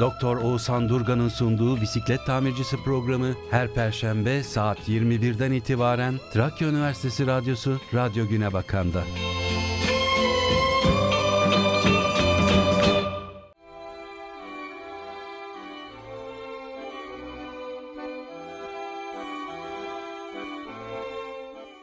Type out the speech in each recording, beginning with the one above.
Doktor Oğuzhan Durgan'ın sunduğu bisiklet tamircisi programı her perşembe saat 21'den itibaren Trakya Üniversitesi Radyosu Radyo Güne Bakan'da.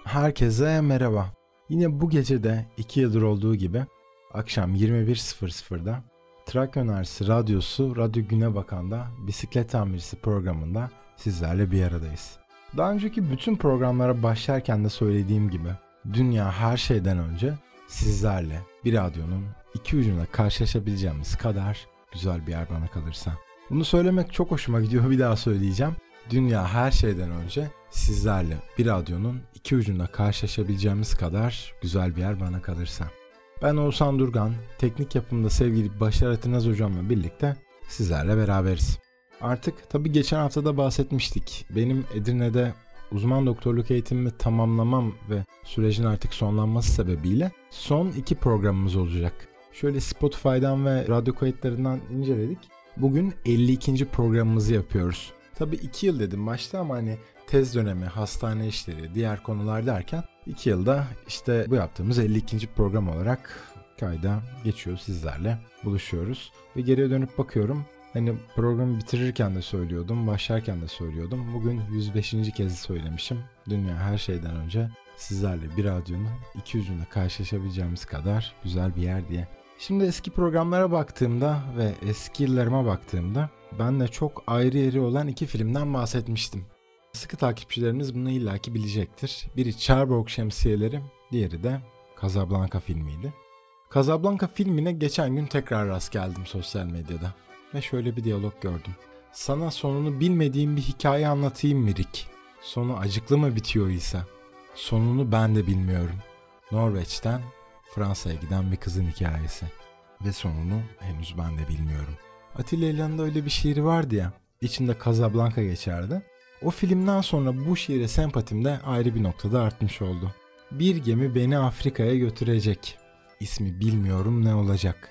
Herkese merhaba. Yine bu gece de 2 yıldır olduğu gibi akşam 21.00'da Trakya Üniversitesi Radyosu Radyo Güne Bakan'da bisiklet tamircisi programında sizlerle bir aradayız. Daha önceki bütün programlara başlarken de söylediğim gibi dünya her şeyden önce sizlerle bir radyonun iki ucunda karşılaşabileceğimiz kadar güzel bir yer bana kalırsa. Bunu söylemek çok hoşuma gidiyor bir daha söyleyeceğim. Dünya her şeyden önce sizlerle bir radyonun iki ucunda karşılaşabileceğimiz kadar güzel bir yer bana kalırsa. Ben Oğuzhan Durgan, teknik yapımda sevgili Başar Atinaz hocamla birlikte sizlerle beraberiz. Artık tabi geçen hafta da bahsetmiştik. Benim Edirne'de uzman doktorluk eğitimimi tamamlamam ve sürecin artık sonlanması sebebiyle son iki programımız olacak. Şöyle Spotify'dan ve radyo kayıtlarından inceledik. Bugün 52. programımızı yapıyoruz. Tabi 2 yıl dedim başta ama hani tez dönemi, hastane işleri, diğer konular derken 2 yılda işte bu yaptığımız 52. program olarak kayda geçiyor sizlerle buluşuyoruz. Ve geriye dönüp bakıyorum Hani programı bitirirken de söylüyordum, başlarken de söylüyordum. Bugün 105. kez söylemişim. Dünya her şeyden önce sizlerle bir radyonun iki ucunda karşılaşabileceğimiz kadar güzel bir yer diye. Şimdi eski programlara baktığımda ve eski yıllarıma baktığımda ben de çok ayrı yeri olan iki filmden bahsetmiştim. Sıkı takipçilerimiz bunu illaki bilecektir. Biri Cherbourg Şemsiyeleri, diğeri de Casablanca filmiydi. Casablanca filmine geçen gün tekrar rast geldim sosyal medyada ve şöyle bir diyalog gördüm. Sana sonunu bilmediğim bir hikaye anlatayım mı Rick? Sonu acıklı mı bitiyor ise? Sonunu ben de bilmiyorum. Norveç'ten Fransa'ya giden bir kızın hikayesi. Ve sonunu henüz ben de bilmiyorum. Atilla İlhan'ın öyle bir şiiri vardı ya. İçinde Casablanca geçerdi. O filmden sonra bu şiire sempatim de ayrı bir noktada artmış oldu. Bir gemi beni Afrika'ya götürecek. İsmi bilmiyorum ne olacak.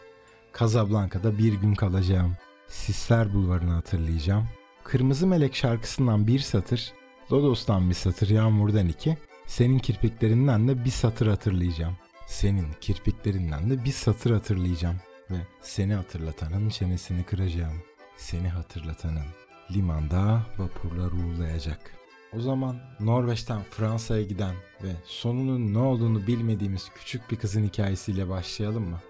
Casablanca'da bir gün kalacağım. Sisler Bulvarı'nı hatırlayacağım. Kırmızı Melek şarkısından bir satır, Lodos'tan bir satır, Yağmur'dan iki, senin kirpiklerinden de bir satır hatırlayacağım. Senin kirpiklerinden de bir satır hatırlayacağım ve seni hatırlatanın çenesini kıracağım. Seni hatırlatanın limanda vapurlar uğurlayacak. O zaman Norveç'ten Fransa'ya giden ve sonunun ne olduğunu bilmediğimiz küçük bir kızın hikayesiyle başlayalım mı?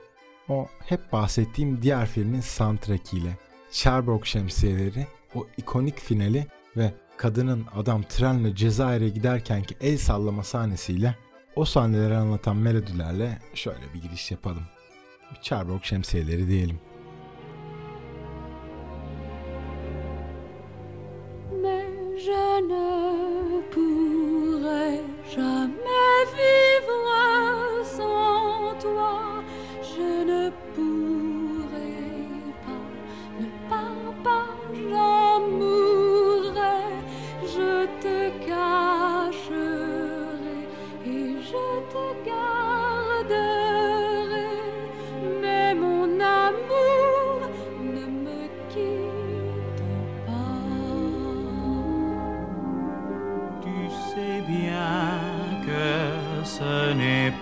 O hep bahsettiğim diğer filmin soundtrack ile Cherbourg şemsiyeleri, o ikonik finali ve kadının adam trenle Cezayir'e giderkenki el sallama sahnesiyle o sahneleri anlatan melodilerle şöyle bir giriş yapalım bir Charborg şemsiyeleri diyelim. jamais vivre sans toi. Je ne pourrai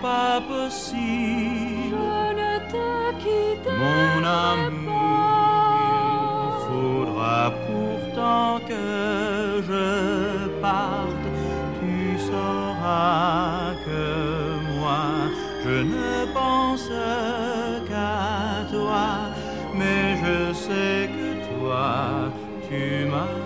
pas possible. Ne Mon amour, il faudra pourtant que je parte. Tu sauras que moi, je ne pense qu'à toi, mais je sais que toi, tu m'as.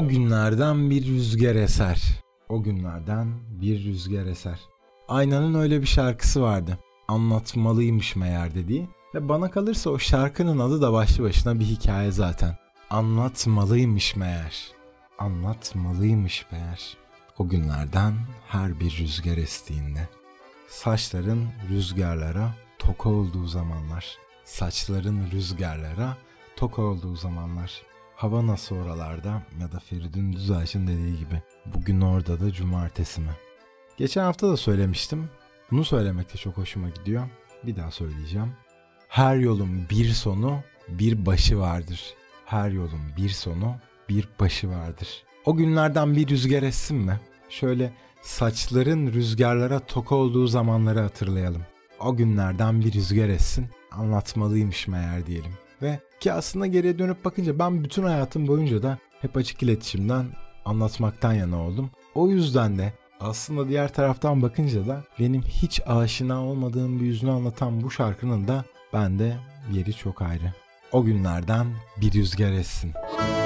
O günlerden bir rüzgar eser. O günlerden bir rüzgar eser. Aynanın öyle bir şarkısı vardı. Anlatmalıymış meğer dediği. Ve bana kalırsa o şarkının adı da başlı başına bir hikaye zaten. Anlatmalıymış meğer. Anlatmalıymış meğer. O günlerden her bir rüzgar estiğinde. Saçların rüzgarlara toka olduğu zamanlar. Saçların rüzgarlara toka olduğu zamanlar. Hava nasıl oralarda ya da Feridun Düzağaç'ın dediği gibi. Bugün orada da cumartesi mi? Geçen hafta da söylemiştim. Bunu söylemek de çok hoşuma gidiyor. Bir daha söyleyeceğim. Her yolun bir sonu, bir başı vardır. Her yolun bir sonu, bir başı vardır. O günlerden bir rüzgar essin mi? Şöyle saçların rüzgarlara tok olduğu zamanları hatırlayalım. O günlerden bir rüzgar essin, anlatmalıymış meğer diyelim. Ve ki aslında geriye dönüp bakınca ben bütün hayatım boyunca da hep açık iletişimden anlatmaktan yana oldum. O yüzden de aslında diğer taraftan bakınca da benim hiç aşina olmadığım bir yüzünü anlatan bu şarkının da bende yeri çok ayrı. O günlerden bir rüzgar essin. Müzik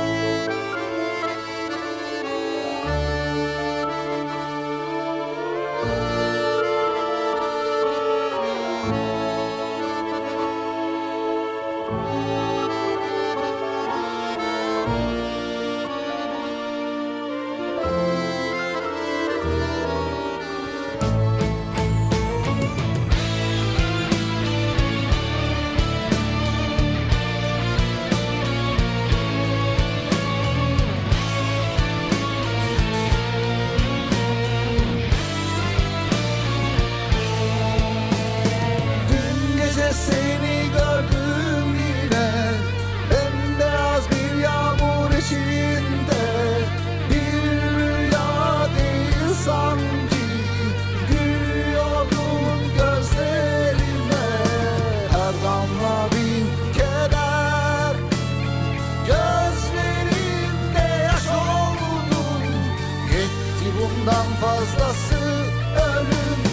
hali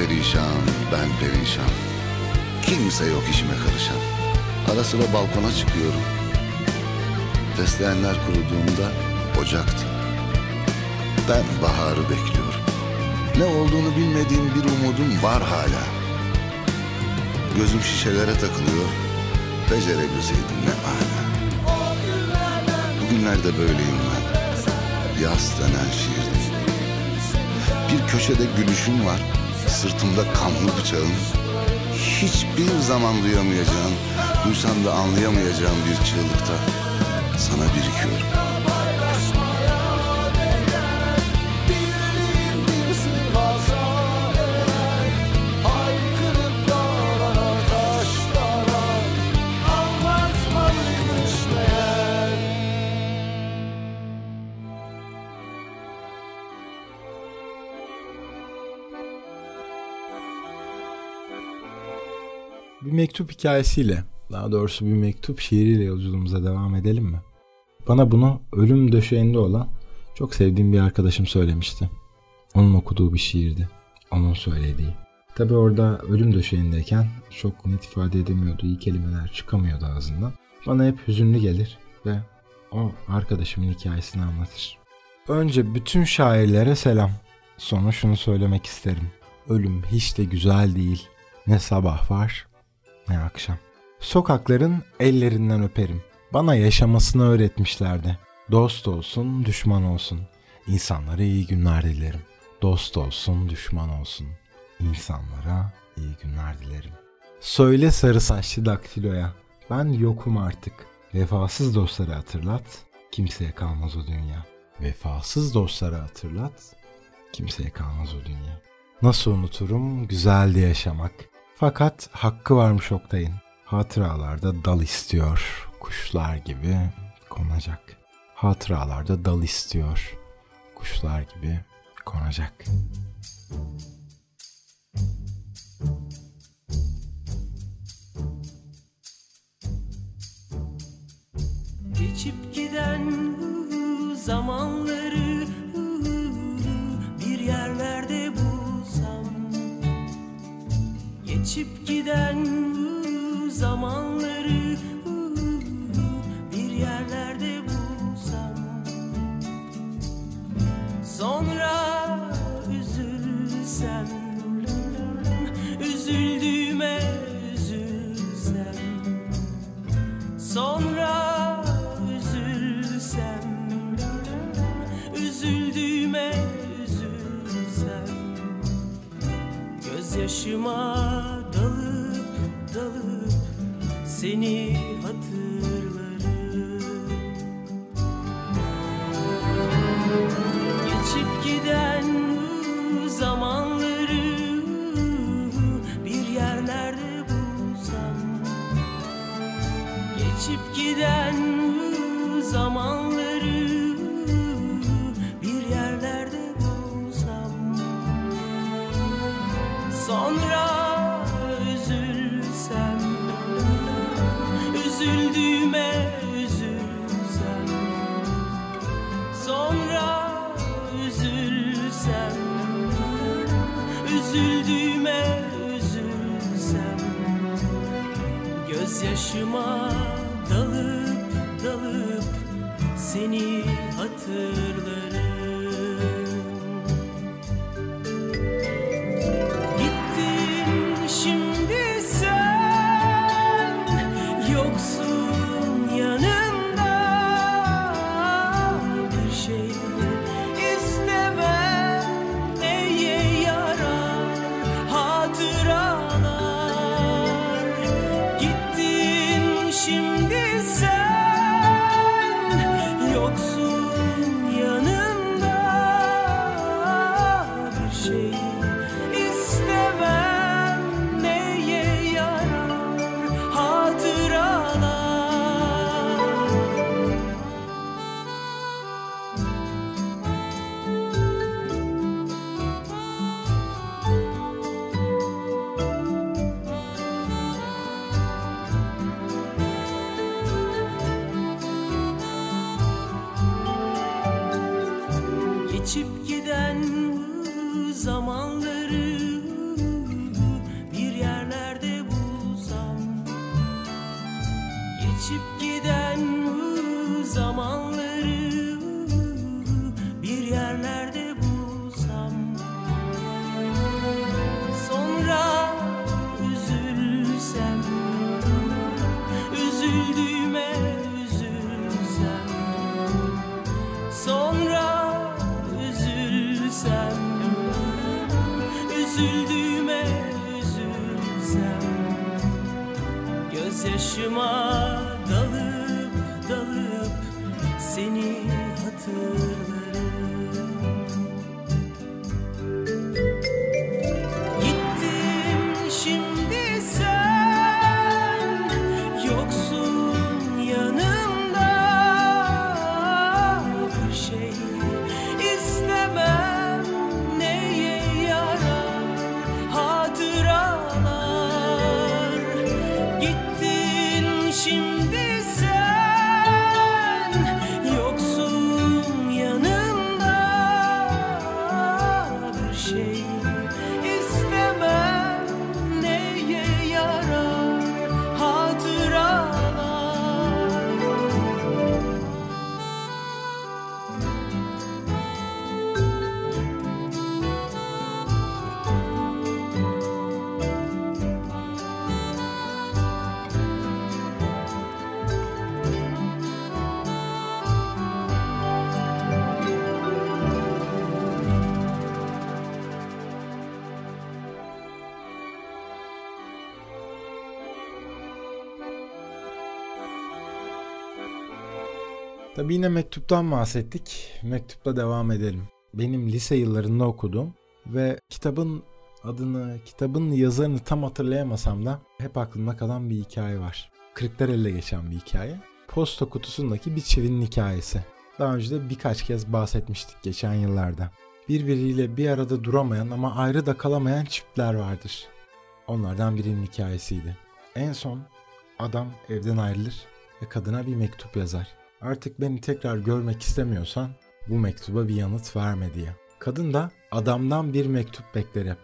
perişan, ben perişan. Kimse yok işime karışan. Ara sıra balkona çıkıyorum. Fesleğenler kuruduğunda ocaktı. Ben baharı bekliyorum. Ne olduğunu bilmediğim bir umudum var hala. gözüm şişelere takılıyor. Becerebilseydim ne ala. Bugünlerde böyleyim ben. Yaz denen şiirde. Bir köşede gülüşüm var. Sırtımda kanlı bıçağım. Hiçbir zaman duyamayacağım, duysan da anlayamayacağım bir çığlıkta sana birikiyorum. Bir mektup hikayesiyle, daha doğrusu bir mektup şiiriyle yolculuğumuza devam edelim mi? Bana bunu ölüm döşeğinde olan çok sevdiğim bir arkadaşım söylemişti. Onun okuduğu bir şiirdi. Onun söylediği. Tabi orada ölüm döşeğindeyken çok net ifade edemiyordu. iyi kelimeler çıkamıyordu ağzından. Bana hep hüzünlü gelir ve o arkadaşımın hikayesini anlatır. Önce bütün şairlere selam. Sonra şunu söylemek isterim. Ölüm hiç de güzel değil. Ne sabah var ne akşam. Sokakların ellerinden öperim. Bana yaşamasını öğretmişlerdi. Dost olsun, düşman olsun. İnsanlara iyi günler dilerim. Dost olsun, düşman olsun. İnsanlara iyi günler dilerim. Söyle sarı saçlı daktiloya. Ben yokum artık. Vefasız dostları hatırlat. Kimseye kalmaz o dünya. Vefasız dostları hatırlat. Kimseye kalmaz o dünya. Nasıl unuturum güzeldi yaşamak. Fakat hakkı varmış Oktay'ın. Hatıralarda dal istiyor. Kuşlar gibi konacak. Hatıralarda dal istiyor. Kuşlar gibi konacak. Geçip giden zamanları giden zamanları bir yerlerde bulsam. Sonra üzülsem Üzüldüğüme üzülsem. Sonra üzülsem Üzüldüğüme üzülsem. Gözyaşıma dalıp Seni Üzüldüğüme üzülsem. Sonra üzülsem. Üzüldüğüme üzülsem. Gözyaşıma dalıp dalıp seni hatırlarım Geçip giden zamanları bir yerlerde bulsam. Sonra üzülsem Üzüldüğüme üzülsem. Sonra üzülsem Üzüldüğüme üzülsem. Gözyaşıma Tabii yine mektuptan bahsettik. Mektupla devam edelim. Benim lise yıllarında okuduğum ve kitabın adını, kitabın yazarını tam hatırlayamasam da hep aklımda kalan bir hikaye var. Kırklareli'de geçen bir hikaye. Posta kutusundaki bir çivinin hikayesi. Daha önce de birkaç kez bahsetmiştik geçen yıllarda. Birbiriyle bir arada duramayan ama ayrı da kalamayan çiftler vardır. Onlardan birinin hikayesiydi. En son adam evden ayrılır ve kadına bir mektup yazar. Artık beni tekrar görmek istemiyorsan bu mektuba bir yanıt verme diye. Kadın da adamdan bir mektup bekler hep.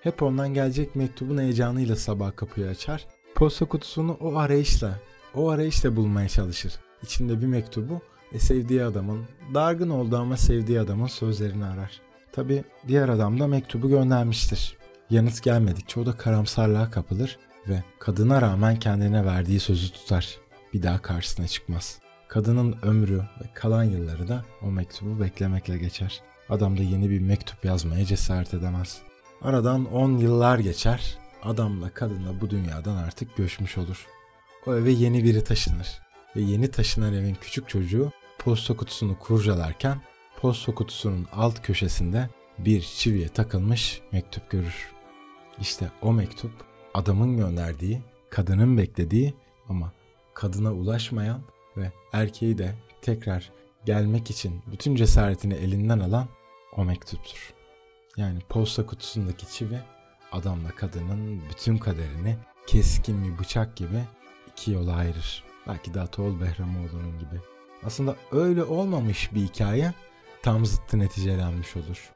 Hep ondan gelecek mektubun heyecanıyla sabah kapıyı açar. Posta kutusunu o arayışla, o arayışla bulmaya çalışır. İçinde bir mektubu ve sevdiği adamın, dargın olduğu ama sevdiği adamın sözlerini arar. Tabi diğer adam da mektubu göndermiştir. Yanıt gelmedikçe o da karamsarlığa kapılır ve kadına rağmen kendine verdiği sözü tutar. Bir daha karşısına çıkmaz. Kadının ömrü ve kalan yılları da o mektubu beklemekle geçer. Adam da yeni bir mektup yazmaya cesaret edemez. Aradan 10 yıllar geçer. Adamla kadınla bu dünyadan artık göçmüş olur. O eve yeni biri taşınır. Ve yeni taşınan evin küçük çocuğu posta kutusunu kurcalarken posta kutusunun alt köşesinde bir çiviye takılmış mektup görür. İşte o mektup adamın gönderdiği, kadının beklediği ama kadına ulaşmayan ve erkeği de tekrar gelmek için bütün cesaretini elinden alan o mektuptur. Yani posta kutusundaki çivi adamla kadının bütün kaderini keskin bir bıçak gibi iki yola ayırır. Belki de Atol Behramoğlu'nun gibi. Aslında öyle olmamış bir hikaye tam zıttı neticelenmiş olur.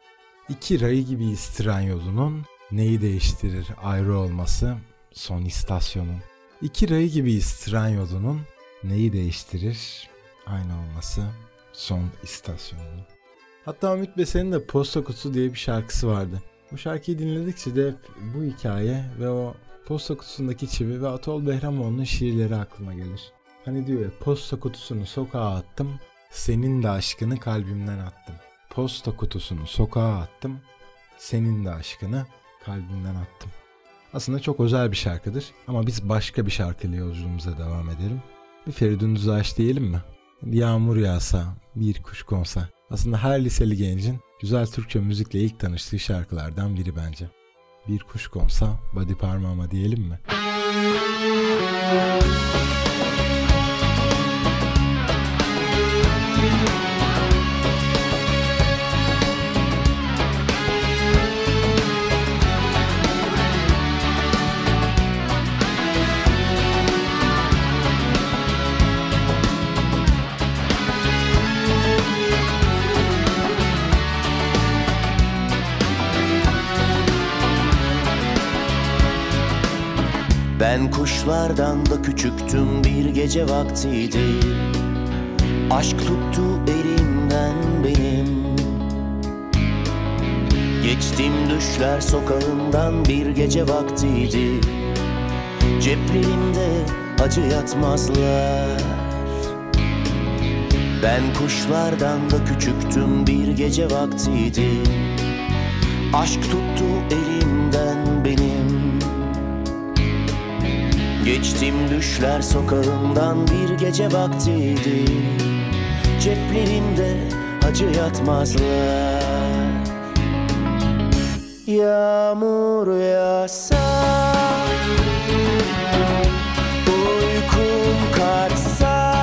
İki rayı gibi istiren yolunun neyi değiştirir ayrı olması son istasyonun. İki rayı gibi istiren yolunun neyi değiştirir aynı olması son istasyonun. Hatta Ümit Besen'in de Posta Kutusu diye bir şarkısı vardı. Bu şarkıyı dinledikçe de hep bu hikaye ve o posta kutusundaki çivi ve Atol Behramoğlu'nun şiirleri aklıma gelir. Hani diyor ya posta kutusunu sokağa attım, senin de aşkını kalbimden attım. Posta kutusunu sokağa attım, senin de aşkını kalbimden attım. Aslında çok özel bir şarkıdır ama biz başka bir şarkıyla yolculuğumuza devam edelim. Bir Feridun Düzağaç diyelim mi? Yağmur yağsa, bir kuş konsa. Aslında her liseli gencin güzel Türkçe müzikle ilk tanıştığı şarkılardan biri bence. Bir kuş konsa, body parmağıma diyelim mi? Ben kuşlardan da küçüktüm bir gece vaktiydi. Aşk tuttu elimden benim. Geçtim düşler sokağından bir gece vaktiydi. Ceplerimde acı yatmazlar. Ben kuşlardan da küçüktüm bir gece vaktiydi. Aşk tuttu elimden Geçtim düşler sokağından bir gece vaktiydi. Ceplerimde acı yatmazlar. Yağmur yağsa Uykum kaçsa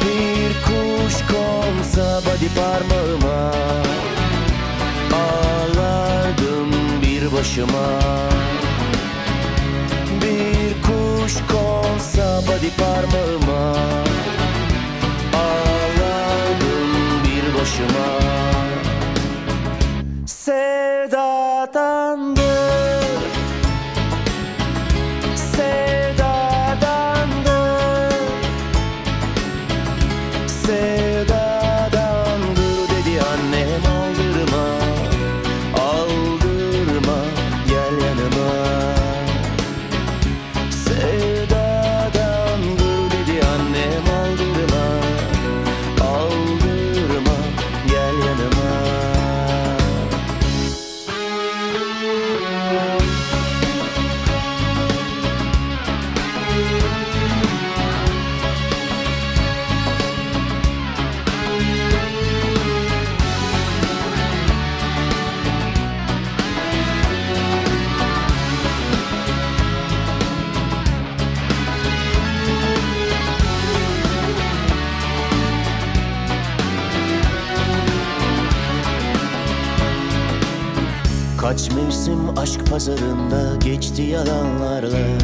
Bir kuş konsa body parmağıma Ağlardım bir başıma Bir kuş konsa body parmağıma Ağlardım bir başıma. Sevdadandır aşk pazarında geçti yalanlarla.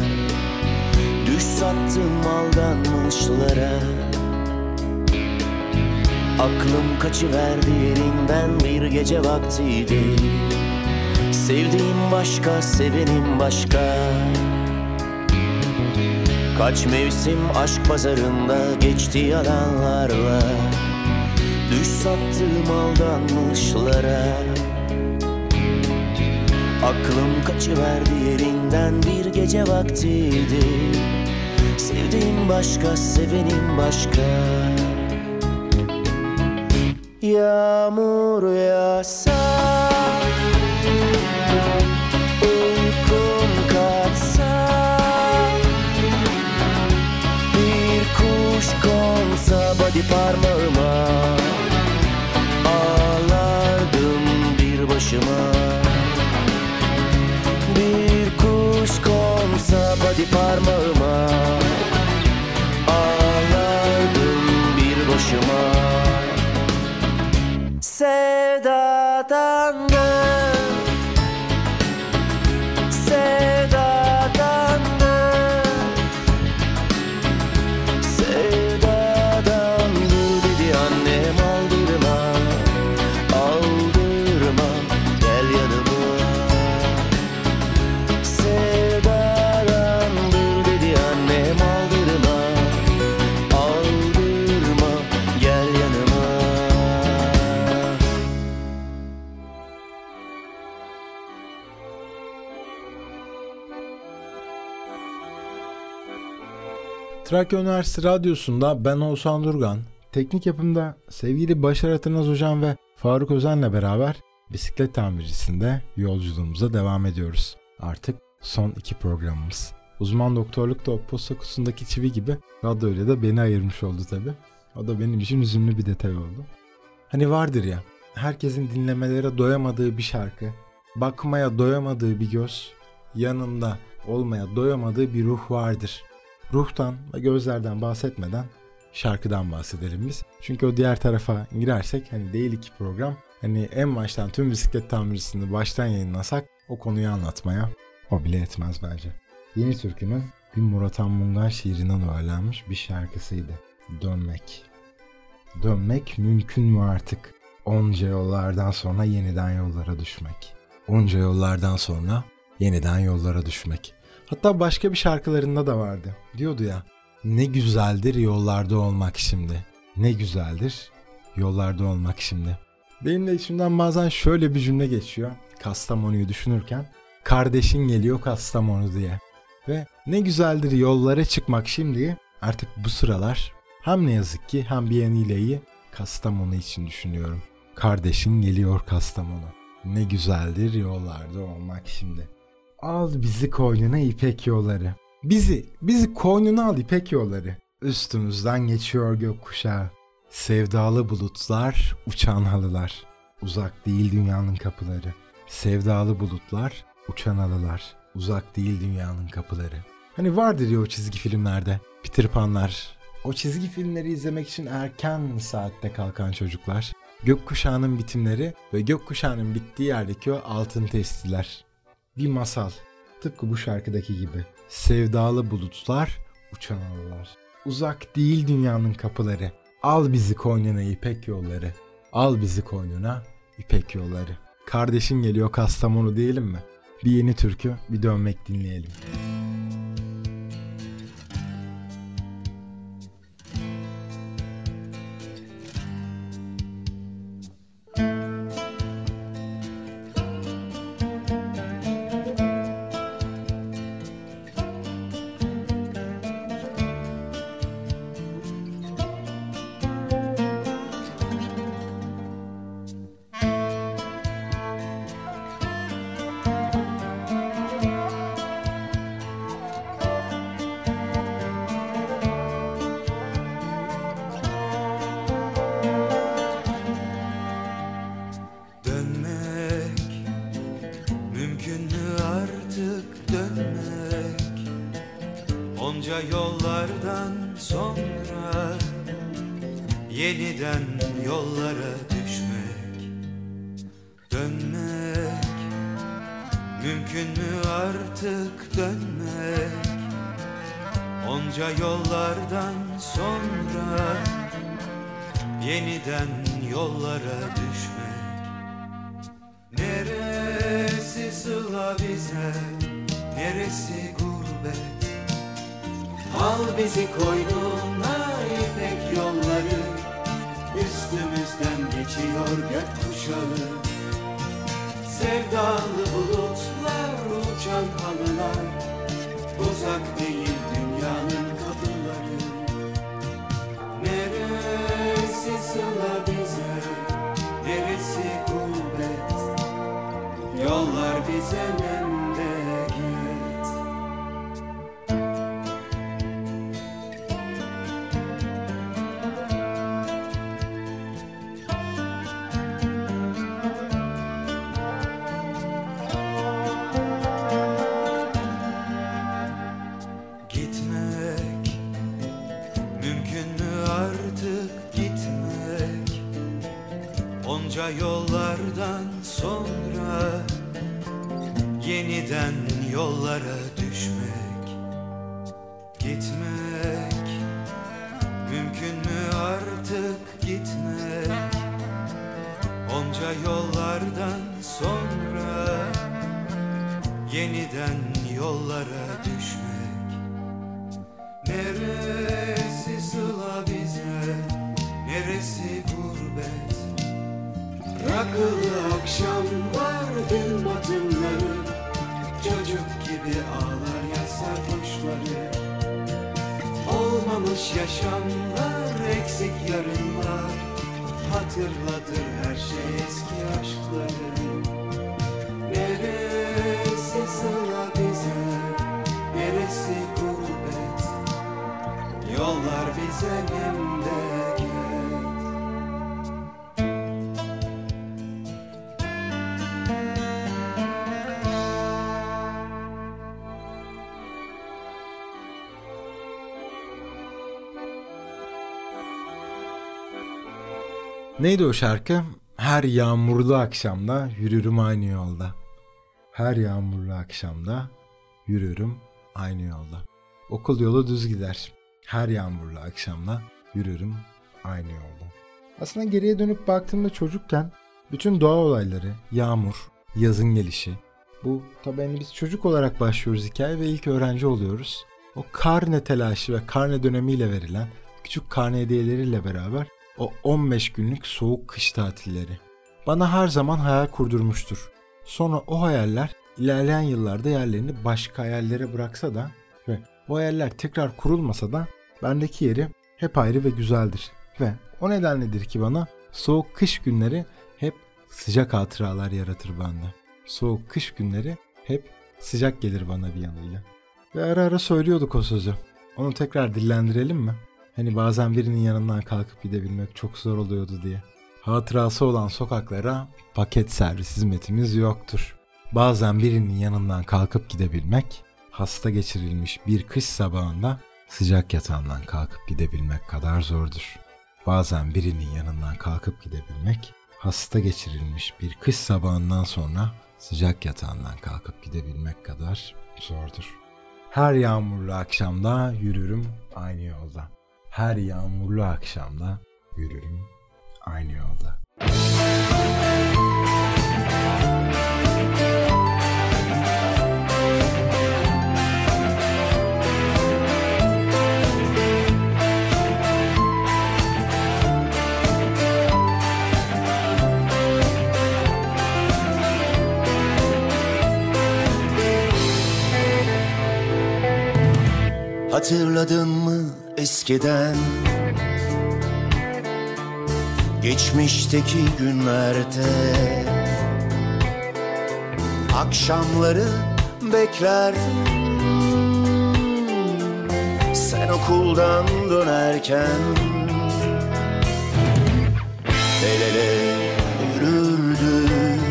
Düş sattım aldanmışlara. Aklım kaçıverdi yerinden bir gece vaktiydi. Sevdiğim başka, sevenim başka. Kaç mevsim aşk pazarında geçti yalanlarla. Düş sattım aldanmışlara Aklım kaçıverdi yerinden bir gece vaktiydi. Sevdiğim başka, sevenim başka. Yağmur yağsa Uykum kaçsa Bir kuş konsa body parmağıma Ağlardım bir başıma body parmağıma. Ağlardım bir başıma. Sevdadandır Trakya Üniversitesi Radyosu'nda ben Oğuzhan Durgan, teknik yapımda sevgili Başar Atınaz Hocam ve Faruk Özen'le beraber bisiklet tamircisinde yolculuğumuza devam ediyoruz. Artık son iki programımız. Uzman doktorluk da posta kutusundaki çivi gibi radyo öyle de beni ayırmış oldu tabi. O da benim için üzümlü bir detay oldu. Hani vardır ya, herkesin dinlemelere doyamadığı bir şarkı, bakmaya doyamadığı bir göz, yanında olmaya doyamadığı bir ruh vardır. Ruhtan ve gözlerden bahsetmeden şarkıdan bahsedelim biz. Çünkü o diğer tarafa girersek hani değil iki program. Hani en baştan tüm bisiklet tamircisini baştan yayınlasak o konuyu anlatmaya o bile etmez bence. Yeni Türkü'nün bir Murat Anmungan şiirinden öğrenmiş bir şarkısıydı. Dönmek. Dönmek mümkün mü artık? Onca yollardan sonra yeniden yollara düşmek. Onca yollardan sonra yeniden yollara düşmek. Hatta başka bir şarkılarında da vardı. Diyordu ya ne güzeldir yollarda olmak şimdi. Ne güzeldir yollarda olmak şimdi. Benim de içimden bazen şöyle bir cümle geçiyor. Kastamonu'yu düşünürken. Kardeşin geliyor Kastamonu diye. Ve ne güzeldir yollara çıkmak şimdi. Artık bu sıralar hem ne yazık ki hem bir yanıyla iyi Kastamonu için düşünüyorum. Kardeşin geliyor Kastamonu. Ne güzeldir yollarda olmak şimdi. Al bizi koynuna ipek yolları. Bizi, bizi koynuna al ipek yolları. Üstümüzden geçiyor gökkuşağı. Sevdalı bulutlar, uçan halılar. Uzak değil dünyanın kapıları. Sevdalı bulutlar, uçan halılar. Uzak değil dünyanın kapıları. Hani vardır ya o çizgi filmlerde. Peter Pan'lar. O çizgi filmleri izlemek için erken saatte kalkan çocuklar. Gökkuşağının bitimleri ve gökkuşağının bittiği yerdeki o altın testiler. Bir masal. Tıpkı bu şarkıdaki gibi. Sevdalı bulutlar, uçan halılar. Uzak değil dünyanın kapıları. Al bizi koynuna ipek yolları. Al bizi koynuna ipek yolları. Kardeşin geliyor Kastamonu diyelim mi? Bir yeni türkü, bir dönmek dinleyelim. Dönmek Onca yollardan sonra yeniden yollara düşmek Dönmek. Mümkün mü artık dönmek? Onca yollardan sonra yeniden yollara düşmek. Neresi sıla bize, neresi gurbet Al bizi koynuna ipek yolları. Üstümüzden geçiyor gökkuşağı. Sevdalı bulutlar, uçan halılar. Uzak değil Onca yollardan sonra yeniden yollara düşmek Gitmek Neydi o şarkı? Her yağmurlu akşamda yürürüm aynı yolda. Her yağmurlu akşamda yürürüm aynı yolda. Okul yolu düz gider. Her yağmurlu akşamda yürürüm aynı yolda. Aslında geriye dönüp baktığımda çocukken bütün doğa olayları, yağmur, yazın gelişi, bu tabii hani biz çocuk olarak başlıyoruz hikaye ve ilk öğrenci oluyoruz. O karne telaşı ve karne dönemiyle verilen küçük karne hediyeleriyle beraber o 15 günlük soğuk kış tatilleri. Bana her zaman hayal kurdurmuştur. Sonra o hayaller ilerleyen yıllarda yerlerini başka hayallere bıraksa da ve o hayaller tekrar kurulmasa da bendeki yeri hep ayrı ve güzeldir. Ve o nedenledir ki bana soğuk kış günleri hep sıcak hatıralar yaratır bende. Soğuk kış günleri hep sıcak gelir bana bir yanıyla. Ve ara ara söylüyorduk o sözü. Onu tekrar dillendirelim mi? Hani bazen birinin yanından kalkıp gidebilmek çok zor oluyordu diye. Hatırası olan sokaklara paket servis hizmetimiz yoktur. Bazen birinin yanından kalkıp gidebilmek, hasta geçirilmiş bir kış sabahında sıcak yatağından kalkıp gidebilmek kadar zordur. Bazen birinin yanından kalkıp gidebilmek, hasta geçirilmiş bir kış sabahından sonra sıcak yatağından kalkıp gidebilmek kadar zordur. Her yağmurlu akşamda yürürüm aynı yolda. Her yağmurlu akşamda yürürüm aynı yolda. Hatırladın mı eskiden. Geçmişteki günlerde. Akşamları beklerdim. Sen okuldan dönerken. El ele yürürdük.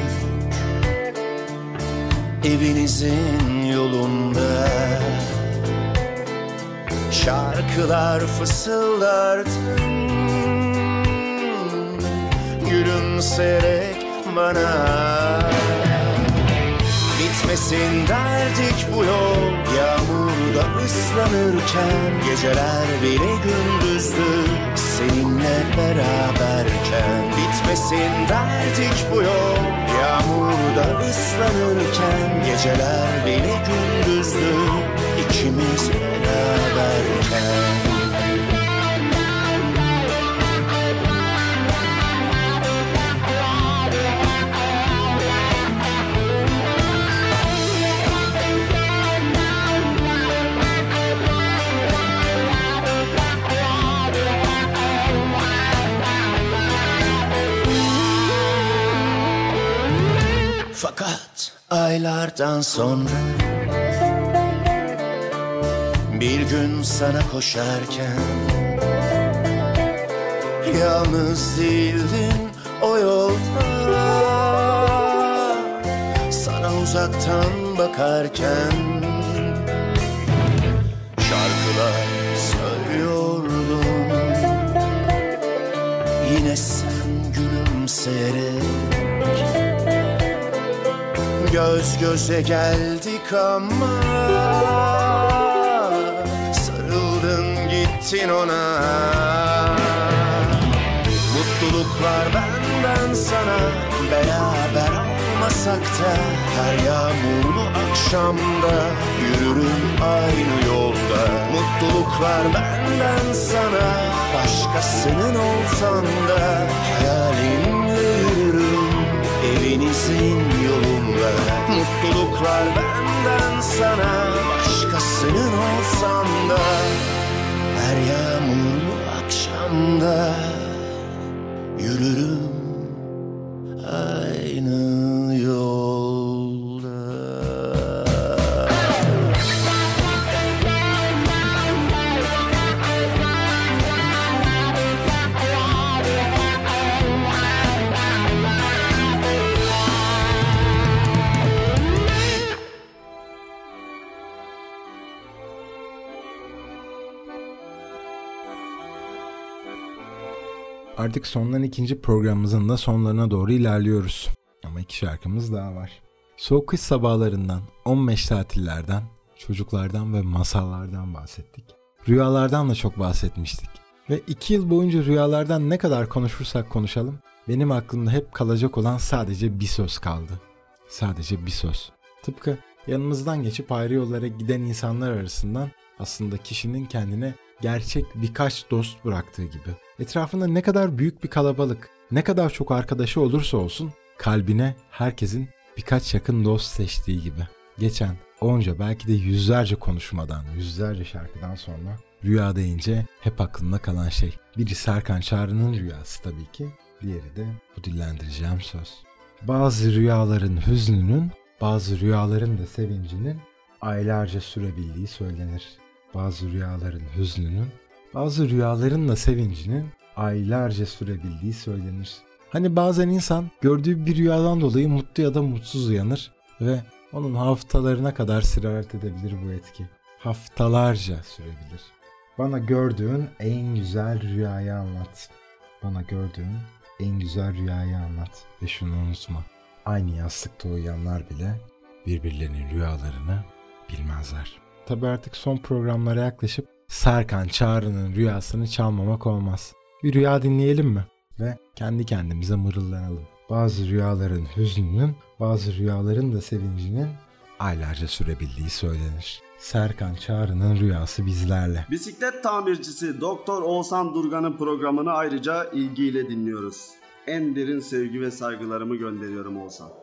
Evinizin yolunda Şarkılar fısıldardın Gülümseyerek bana. Bitmesin derdik bu yol. Yağmurda ıslanırken Geceler bile gündüzdü. Seninle beraberken Bitmesin derdik bu yol. Yağmurda ıslanırken Geceler bile gündüzdü. İkimiz Fakat aylardan sonra Bir gün sana koşarken Yalnız değildin o yolda. Sana uzaktan bakarken Şarkılar söylüyordum. Yine sen gülümseyerek Göz göze geldik ama Gittin ona. Mutluluklar benden sana Beraber olmasak da Her yağmurlu akşamda Yürürüm aynı yolda. Mutluluklar benden sana Başkasının olsan da Hayalinle yürürüm Evinizin yolunda. Mutluluklar benden sana Başkasının olsan da Her yağmurlu akşamda Yürürüm Artık sondan ikinci programımızın da sonlarına doğru ilerliyoruz. Ama iki şarkımız daha var. Soğuk kış sabahlarından, 15 tatillerden, çocuklardan ve masallardan bahsettik. Rüyalardan da çok bahsetmiştik. Ve iki yıl boyunca rüyalardan ne kadar konuşursak konuşalım, benim aklımda hep kalacak olan sadece bir söz kaldı. Sadece bir söz. Tıpkı yanımızdan geçip ayrı yollara giden insanlar arasından aslında kişinin kendine gerçek birkaç dost bıraktığı gibi. Etrafında ne kadar büyük bir kalabalık, ne kadar çok arkadaşı olursa olsun kalbine herkesin birkaç yakın dost seçtiği gibi. Geçen onca belki de yüzlerce konuşmadan, yüzlerce şarkıdan sonra rüya deyince hep aklımda kalan şey. Biri Serkan Çağrı'nın rüyası tabii ki, diğeri de bu dillendireceğim söz. Bazı rüyaların hüznünün bazı rüyaların da sevincinin aylarca sürebildiği söylenir. Bazı rüyaların hüznünün, bazı rüyaların da sevincinin aylarca sürebildiği söylenir. Hani bazen insan gördüğü bir rüyadan dolayı mutlu ya da mutsuz uyanır ve onun haftalarına kadar sirayet edebilir bu etki. Haftalarca sürebilir. Bana gördüğün en güzel rüyayı anlat. Bana gördüğün en güzel rüyayı anlat. Ve şunu unutma. Aynı yastıkta uyuyanlar bile birbirlerinin rüyalarını bilmezler. Tabi artık son programlara yaklaşıp Serkan Çağrı'nın rüyasını çalmamak olmaz. Bir rüya dinleyelim mi? Ve kendi kendimize mırıldanalım. Bazı rüyaların hüznünün, bazı rüyaların da sevincinin aylarca sürebildiği söylenir. Serkan Çağrı'nın rüyası bizlerle. Bisiklet tamircisi Doktor Oğuzhan Durgan'ın programını ayrıca ilgiyle dinliyoruz. En derin sevgi ve saygılarımı gönderiyorum Oğuzhan.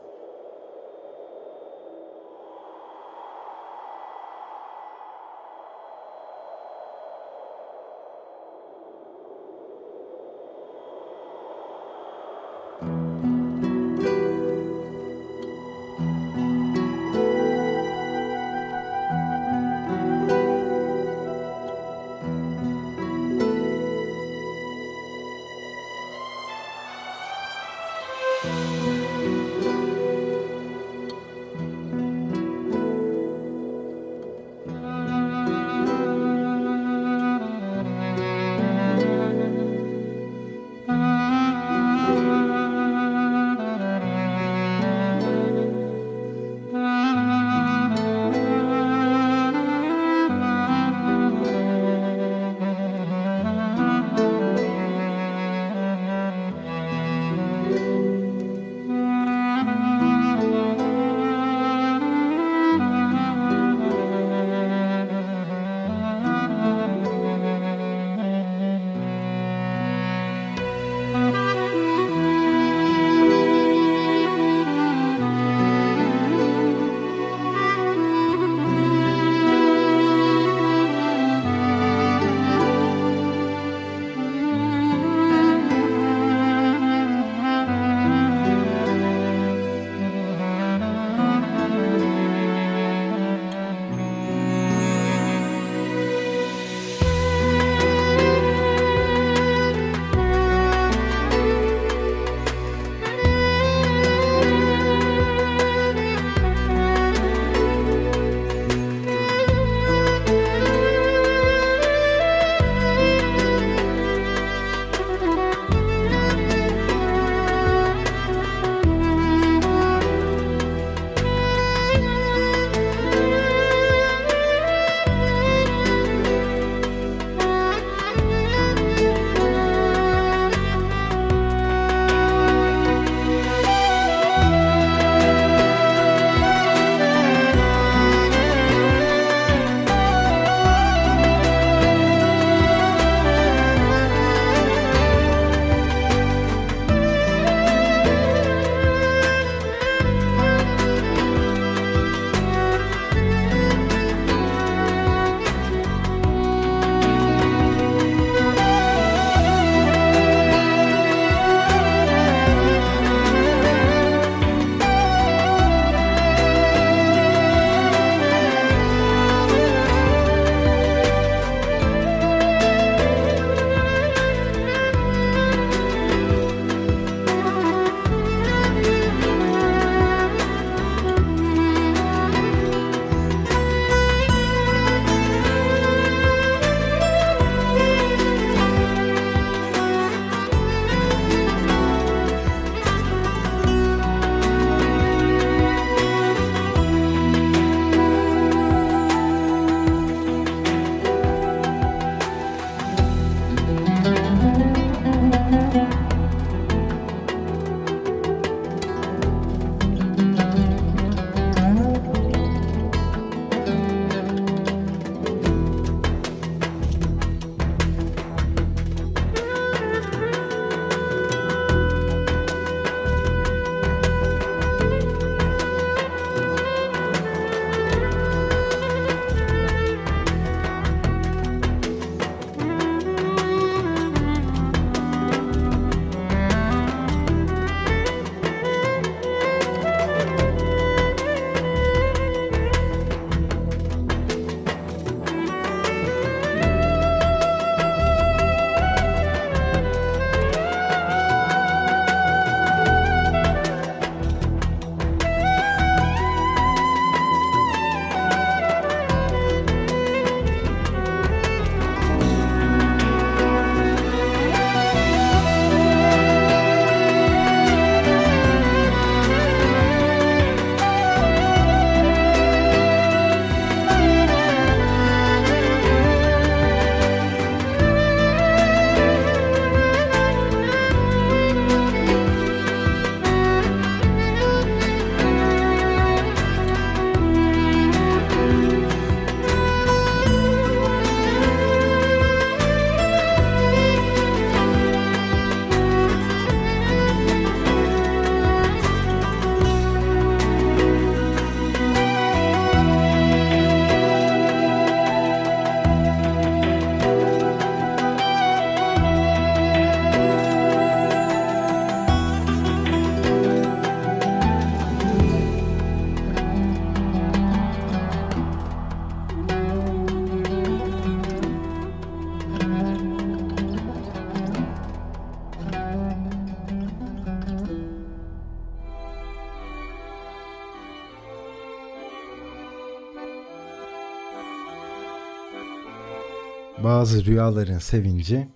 Bazı rüyaların sevinci,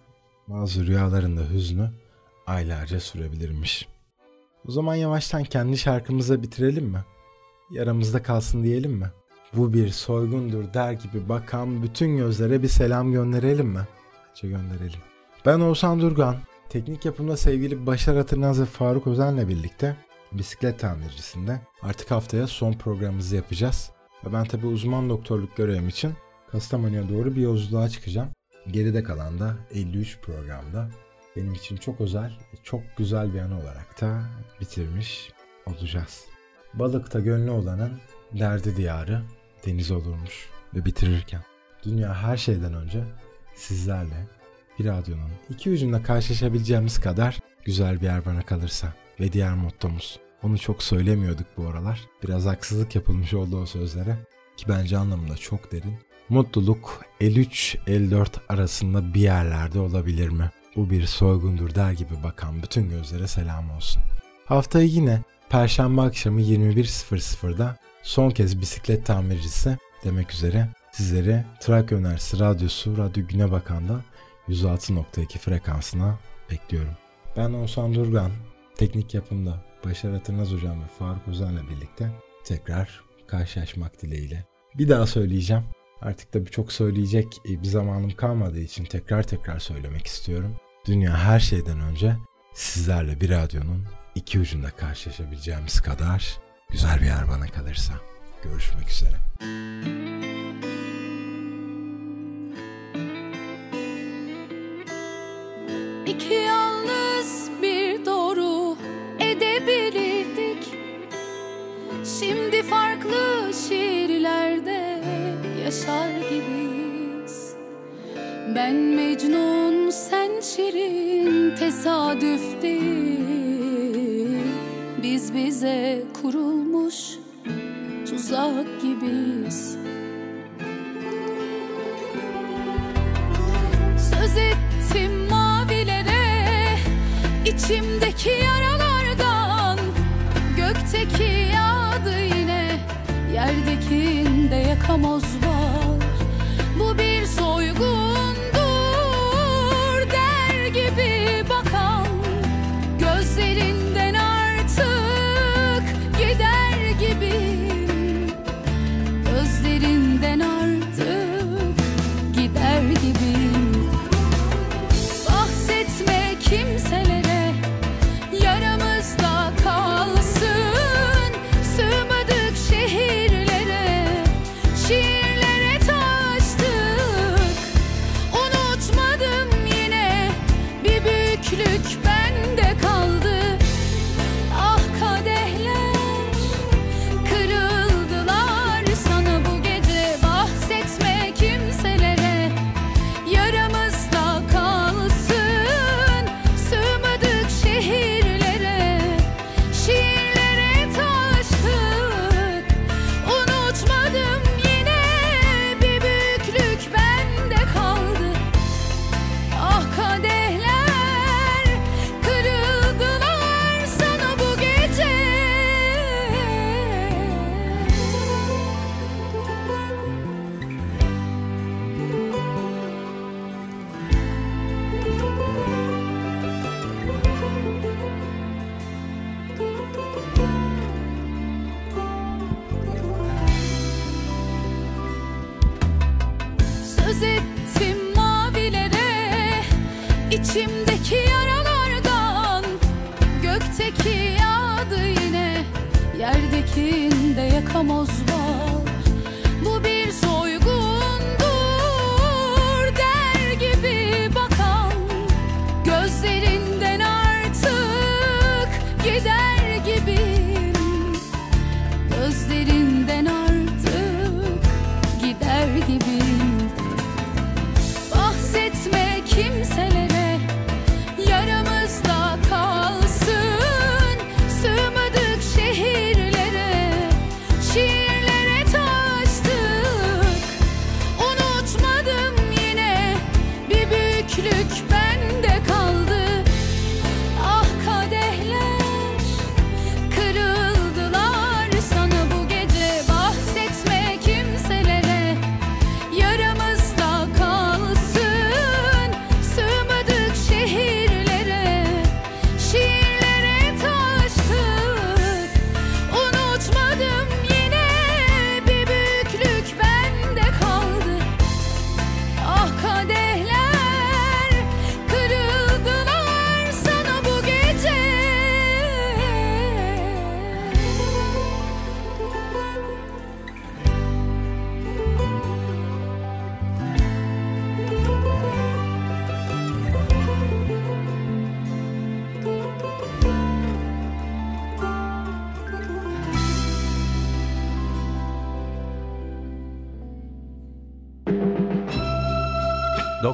bazı rüyaların da hüznü aylarca sürebilirmiş. O zaman yavaştan kendi şarkımıza bitirelim mi? Yaramızda kalsın diyelim mi? Bu bir soygundur der gibi bakan bütün gözlere bir selam gönderelim mi? Bence gönderelim. Ben Oğuzhan Durgan. Teknik yapımda sevgili Başar Atırnaz ve Faruk Özen'le birlikte bisiklet tamircisinde artık haftaya son programımızı yapacağız. Ve ben tabi uzman doktorluk görevim için Kastamonu'ya doğru bir yolculuğa çıkacağım. Geride kalan da 53 programda benim için çok özel çok güzel bir an olarak da bitirmiş olacağız. Balıkta gönlü olanın derdi diyarı deniz olurmuş ve bitirirken dünya her şeyden önce sizlerle bir radyonun iki ucunda karşılaşabileceğimiz kadar güzel bir yer bana kalırsa ve diğer mottomuz. Onu çok söylemiyorduk bu aralar. Biraz haksızlık yapılmış oldu o sözlere ki bence anlamında çok derin. Mutluluk 53-54 arasında bir yerlerde olabilir mi? Bu bir soygundur der gibi bakan bütün gözlere selam olsun. Haftayı yine Perşembe akşamı 21.00'da son kez bisiklet tamircisi demek üzere sizleri Trakya Üniversitesi Radyosu Radyo Güne Bakan'da 106.2 frekansına bekliyorum. Ben Oğuzhan Durgan, teknik yapımda Başar Atırnaz Hocam ve Faruk Özen'le birlikte tekrar karşılaşmak dileğiyle. Bir daha söyleyeceğim. Artık da birçok söyleyecek e, bir zamanım kalmadığı için tekrar tekrar söylemek istiyorum. Dünya her şeyden önce sizlerle bir radyonun iki ucunda karşılaşabileceğimiz kadar güzel bir yer bana kalırsa. Görüşmek üzere. İki Ben Mecnun sen Şirin tesadüf değil Biz bize kurulmuş tuzak gibiyiz. Söz ettim mavilere içimdeki yaralardan. Gökteki yağdı yine Yerdekinde yakamoz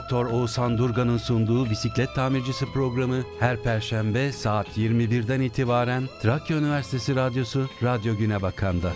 Doktor Oğuzhan Durgan'ın sunduğu bisiklet tamircisi programı her perşembe saat 21'den itibaren Trakya Üniversitesi Radyosu Radyo Güne Bakan'da.